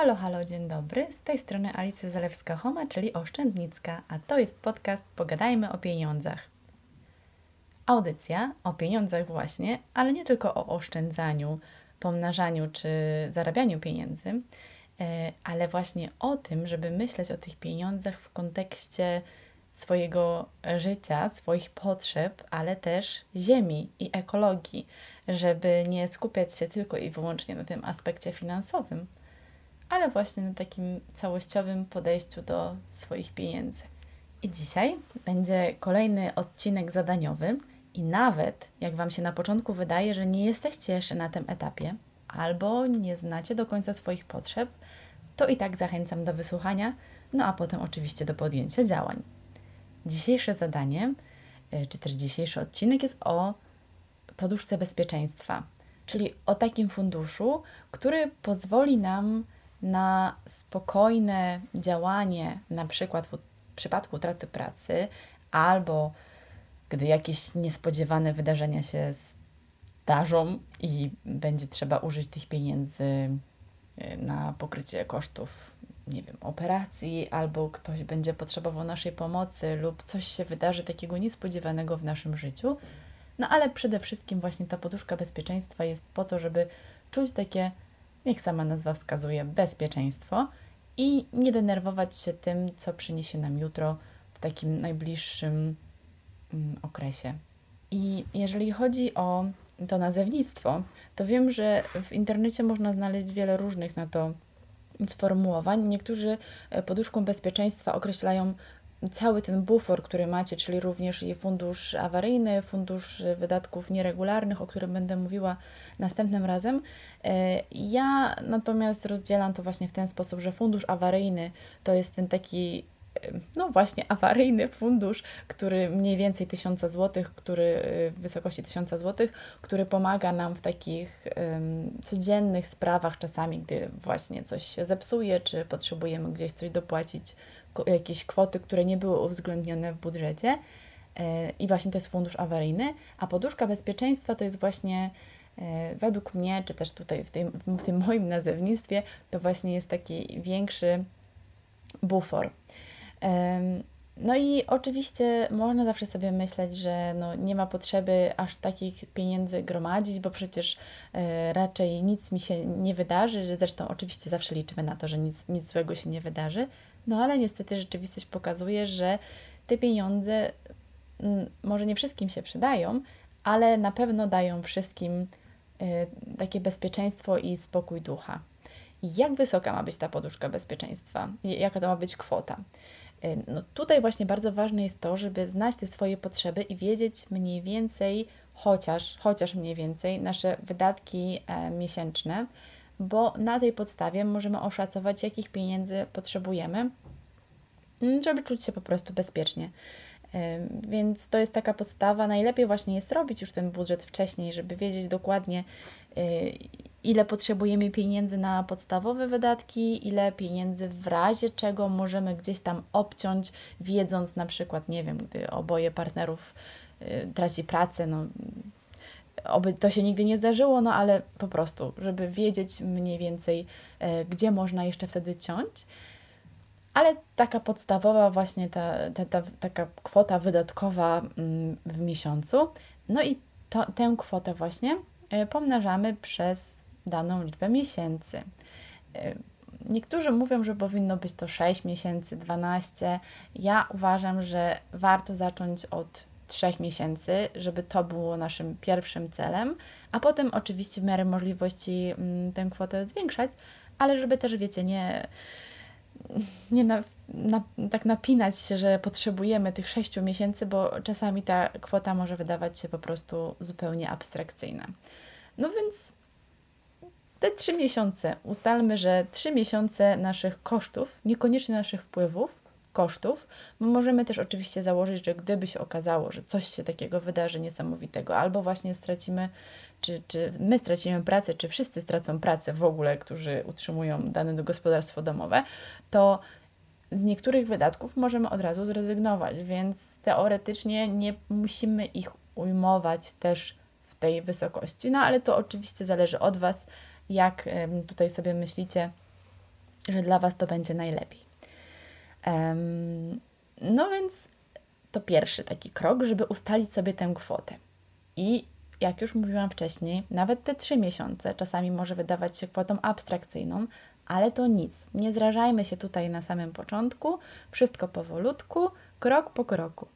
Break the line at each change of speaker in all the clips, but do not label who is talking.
Halo, halo, dzień dobry. Z tej strony Alicja Zalewska-Homa, czyli Oszczędnicka, a to jest podcast Pogadajmy o pieniądzach. Audycja o pieniądzach właśnie, ale nie tylko o oszczędzaniu, pomnażaniu czy zarabianiu pieniędzy, e, ale właśnie o tym, żeby myśleć o tych pieniądzach w kontekście swojego życia, swoich potrzeb, ale też ziemi i ekologii, żeby nie skupiać się tylko i wyłącznie na tym aspekcie finansowym, ale właśnie na takim całościowym podejściu do swoich pieniędzy. I dzisiaj będzie kolejny odcinek zadaniowy, i nawet jak Wam się na początku wydaje, że nie jesteście jeszcze na tym etapie, albo nie znacie do końca swoich potrzeb, to i tak zachęcam do wysłuchania, no a potem oczywiście do podjęcia działań. Dzisiejsze zadanie, y, czy też dzisiejszy odcinek jest o poduszce bezpieczeństwa, czyli o takim funduszu, który pozwoli nam na spokojne działanie, na przykład w przypadku utraty pracy, albo gdy jakieś niespodziewane wydarzenia się zdarzą i będzie trzeba użyć tych pieniędzy y, na pokrycie kosztów, nie wiem, operacji, albo ktoś będzie potrzebował naszej pomocy, lub coś się wydarzy takiego niespodziewanego w naszym życiu. No ale przede wszystkim właśnie ta poduszka bezpieczeństwa jest po to, żeby czuć takie jak sama nazwa wskazuje, bezpieczeństwo i nie denerwować się tym, co przyniesie nam jutro w takim najbliższym mm, okresie. I jeżeli chodzi o to nazewnictwo, to wiem, że w internecie można znaleźć wiele różnych na to sformułowań. Niektórzy e, poduszką bezpieczeństwa określają cały ten bufor, który macie, czyli również i fundusz awaryjny, fundusz wydatków nieregularnych, o którym będę mówiła następnym razem. E, ja natomiast rozdzielam to właśnie w ten sposób, że fundusz awaryjny to jest ten taki no właśnie awaryjny fundusz, który mniej więcej 1000 zł, który e, w wysokości 1000 zł, który pomaga nam w takich um, codziennych sprawach, czasami gdy właśnie coś się zepsuje, czy potrzebujemy gdzieś coś dopłacić jakieś kwoty, które nie były uwzględnione w budżecie e, i właśnie to jest fundusz awaryjny, a poduszka bezpieczeństwa to jest właśnie e, według mnie, czy też tutaj w tym, w tym moim nazewnictwie, to właśnie jest taki większy bufor. No i oczywiście można zawsze sobie myśleć, że no nie ma potrzeby aż takich pieniędzy gromadzić, bo przecież e, raczej nic mi się nie wydarzy, zresztą oczywiście zawsze liczymy na to, że nic, nic złego się nie wydarzy, no ale niestety rzeczywistość pokazuje, że te pieniądze może nie wszystkim się przydają, ale na pewno dają wszystkim y, takie bezpieczeństwo i spokój ducha. Jak wysoka ma być ta poduszka bezpieczeństwa? Jaka to ma być kwota? Y, no tutaj właśnie bardzo ważne jest to, żeby znać te swoje potrzeby i wiedzieć mniej więcej, chociaż, chociaż mniej więcej, nasze wydatki e, miesięczne, bo na tej podstawie możemy oszacować, jakich pieniędzy potrzebujemy, żeby czuć się po prostu bezpiecznie. Więc to jest taka podstawa. Najlepiej właśnie jest robić już ten budżet wcześniej, żeby wiedzieć dokładnie, y, ile potrzebujemy pieniędzy na podstawowe wydatki, ile pieniędzy w razie czego możemy gdzieś tam obciąć, wiedząc na przykład, nie wiem, gdy oboje partnerów y, traci pracę, no oby to się nigdy nie zdarzyło, no ale po prostu, żeby wiedzieć mniej więcej, e, gdzie można jeszcze wtedy ciąć. Ale taka podstawowa właśnie ta, ta, ta taka kwota wydatkowa mm, w miesiącu. No i to, tę kwotę właśnie e, pomnażamy przez daną liczbę miesięcy. E, niektórzy mówią, że powinno być to 6 miesięcy, 12. Ja uważam, że warto zacząć od trzech miesięcy, żeby to było naszym pierwszym celem, a potem oczywiście w miarę możliwości mm, tę kwotę zwiększać, ale żeby też, wiecie, nie, nie na, na, tak napinać się, że potrzebujemy tych sześciu miesięcy, bo czasami ta kwota może wydawać się po prostu zupełnie abstrakcyjna. No więc te trzy miesiące, ustalmy, że trzy miesiące naszych kosztów, niekoniecznie naszych wpływów, kosztów. Możemy też oczywiście założyć, że gdyby się okazało, że coś się takiego wydarzy niesamowitego, albo właśnie stracimy, czy, czy my stracimy pracę, czy wszyscy stracą pracę w ogóle, którzy utrzymują dane gospodarstwo domowe, to z niektórych wydatków możemy od razu zrezygnować, więc teoretycznie nie musimy ich ujmować też w tej wysokości. No ale to oczywiście zależy od Was, jak tutaj sobie myślicie, że dla Was to będzie najlepiej. No więc to pierwszy taki krok, żeby ustalić sobie tę kwotę. I jak już mówiłam wcześniej, nawet te trzy miesiące czasami może wydawać się kwotą abstrakcyjną, ale to nic. Nie zrażajmy się tutaj na samym początku, wszystko powolutku, krok po kroku.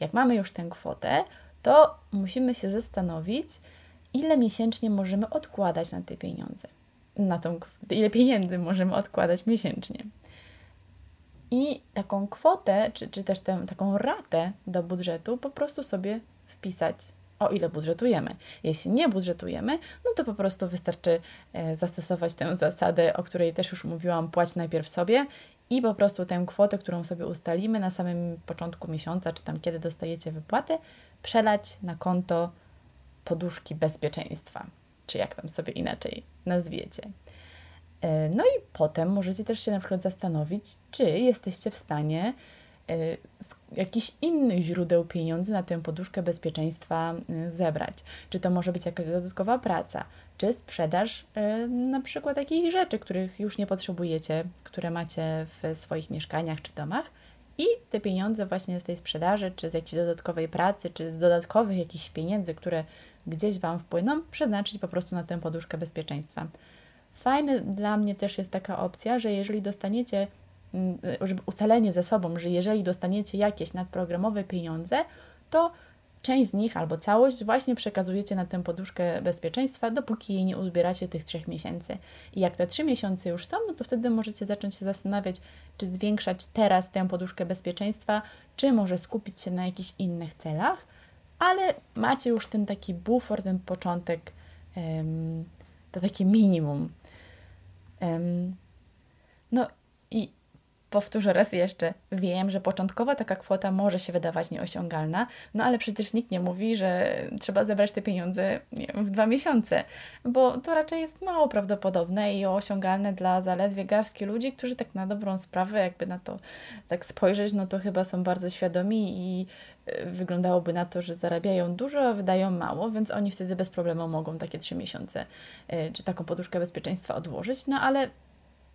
Jak mamy już tę kwotę, to musimy się zastanowić, ile miesięcznie możemy odkładać na te pieniądze. Na tą, ile pieniędzy możemy odkładać miesięcznie. I taką kwotę, czy, czy też tę, taką ratę do budżetu po prostu sobie wpisać o ile budżetujemy. Jeśli nie budżetujemy, no to po prostu wystarczy e, zastosować tę zasadę, o której też już mówiłam, płać najpierw sobie i po prostu tę kwotę, którą sobie ustalimy na samym początku miesiąca, czy tam kiedy dostajecie wypłatę, przelać na konto poduszki bezpieczeństwa, czy jak tam sobie inaczej nazwiecie. E, no i potem możecie też się na przykład zastanowić, czy jesteście w stanie E, jakiś innych źródeł pieniędzy na tę poduszkę bezpieczeństwa e, zebrać. Czy to może być jakaś dodatkowa praca, czy sprzedaż na przykład jakichś rzeczy, których już nie potrzebujecie, które macie w swoich mieszkaniach czy domach. I te pieniądze właśnie z tej sprzedaży, czy z jakiejś dodatkowej pracy, czy z dodatkowych jakichś pieniędzy, które gdzieś Wam wpłyną, przeznaczyć po prostu na tę poduszkę bezpieczeństwa. Fajne dla mnie też jest taka opcja, że jeżeli dostaniecie Mm, ustalenie ze sobą, że jeżeli dostaniecie jakieś nadprogramowe pieniądze, to część z nich albo całość właśnie przekazujecie na tę poduszkę bezpieczeństwa, dopóki jej nie uzbieracie tych trzech miesięcy. I jak te trzy miesiące już są, no to wtedy możecie zacząć się zastanawiać, czy zwiększać teraz tę poduszkę bezpieczeństwa, czy może skupić się na jakichś innych celach, ale macie już ten taki bufor, ten początek, to takie minimum. no i Powtórzę raz jeszcze, wiem, że początkowa taka kwota może się wydawać nieosiągalna, no ale przecież nikt nie mówi, że trzeba zebrać te pieniądze wiem, w dwa miesiące, bo to raczej jest mało prawdopodobne i osiągalne dla zaledwie garstki ludzi, którzy tak na dobrą sprawę, jakby na to tak spojrzeć, no to chyba są bardzo świadomi i wyglądałoby na to, że zarabiają dużo, a wydają mało, więc oni wtedy bez problemu mogą takie trzy miesiące y, czy taką poduszkę bezpieczeństwa odłożyć, no ale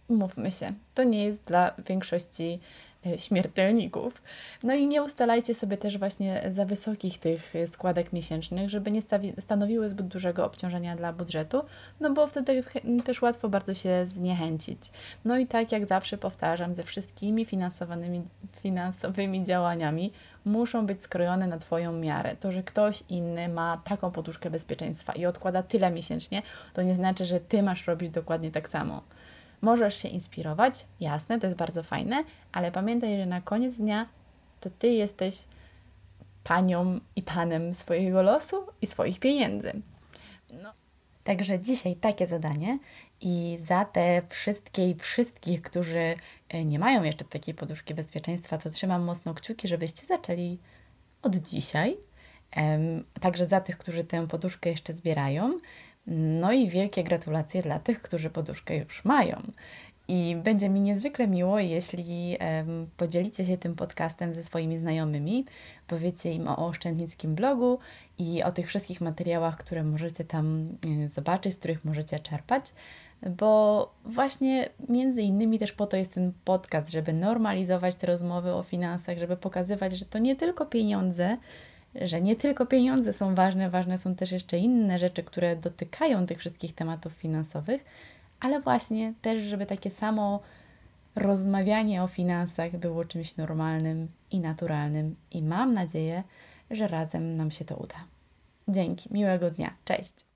Mówmy się, to nie jest dla większości e, śmiertelników. No i nie ustalajcie sobie też właśnie za wysokich tych składek miesięcznych, żeby nie stanowiły zbyt dużego obciążenia dla budżetu, no bo wtedy też łatwo bardzo się zniechęcić. No i tak jak zawsze powtarzam, ze wszystkimi finansowanymi, finansowymi działaniami muszą być skrojone na Twoją miarę. To, że ktoś inny ma taką poduszkę bezpieczeństwa i odkłada tyle miesięcznie, to nie znaczy, że Ty masz robić dokładnie tak samo. Możesz się inspirować, jasne, to jest bardzo fajne, ale pamiętaj, że na koniec dnia to ty jesteś panią i panem swojego losu i swoich pieniędzy. No. Także dzisiaj takie zadanie i za te wszystkie i wszystkich, którzy e, nie mają jeszcze takiej poduszki bezpieczeństwa, to trzymam mocno kciuki, żebyście zaczęli od dzisiaj. Także za tych, którzy tę poduszkę jeszcze zbierają, no i wielkie gratulacje dla tych, którzy poduszkę już mają. I będzie mi niezwykle miło, jeśli um, podzielicie się tym podcastem ze swoimi znajomymi, powiecie im o oszczędnickim blogu i o tych wszystkich materiałach, które możecie tam y, zobaczyć, z których możecie czerpać, bo właśnie między innymi też po to jest ten podcast, żeby normalizować te rozmowy o finansach, żeby pokazywać, że to nie tylko pieniądze, że nie tylko pieniądze są ważne, ważne są też jeszcze inne rzeczy, które dotykają tych wszystkich tematów finansowych, ale właśnie też, żeby takie samo rozmawianie o finansach było czymś normalnym i naturalnym. I mam nadzieję, że razem nam się to uda. Dzięki, miłego dnia, cześć!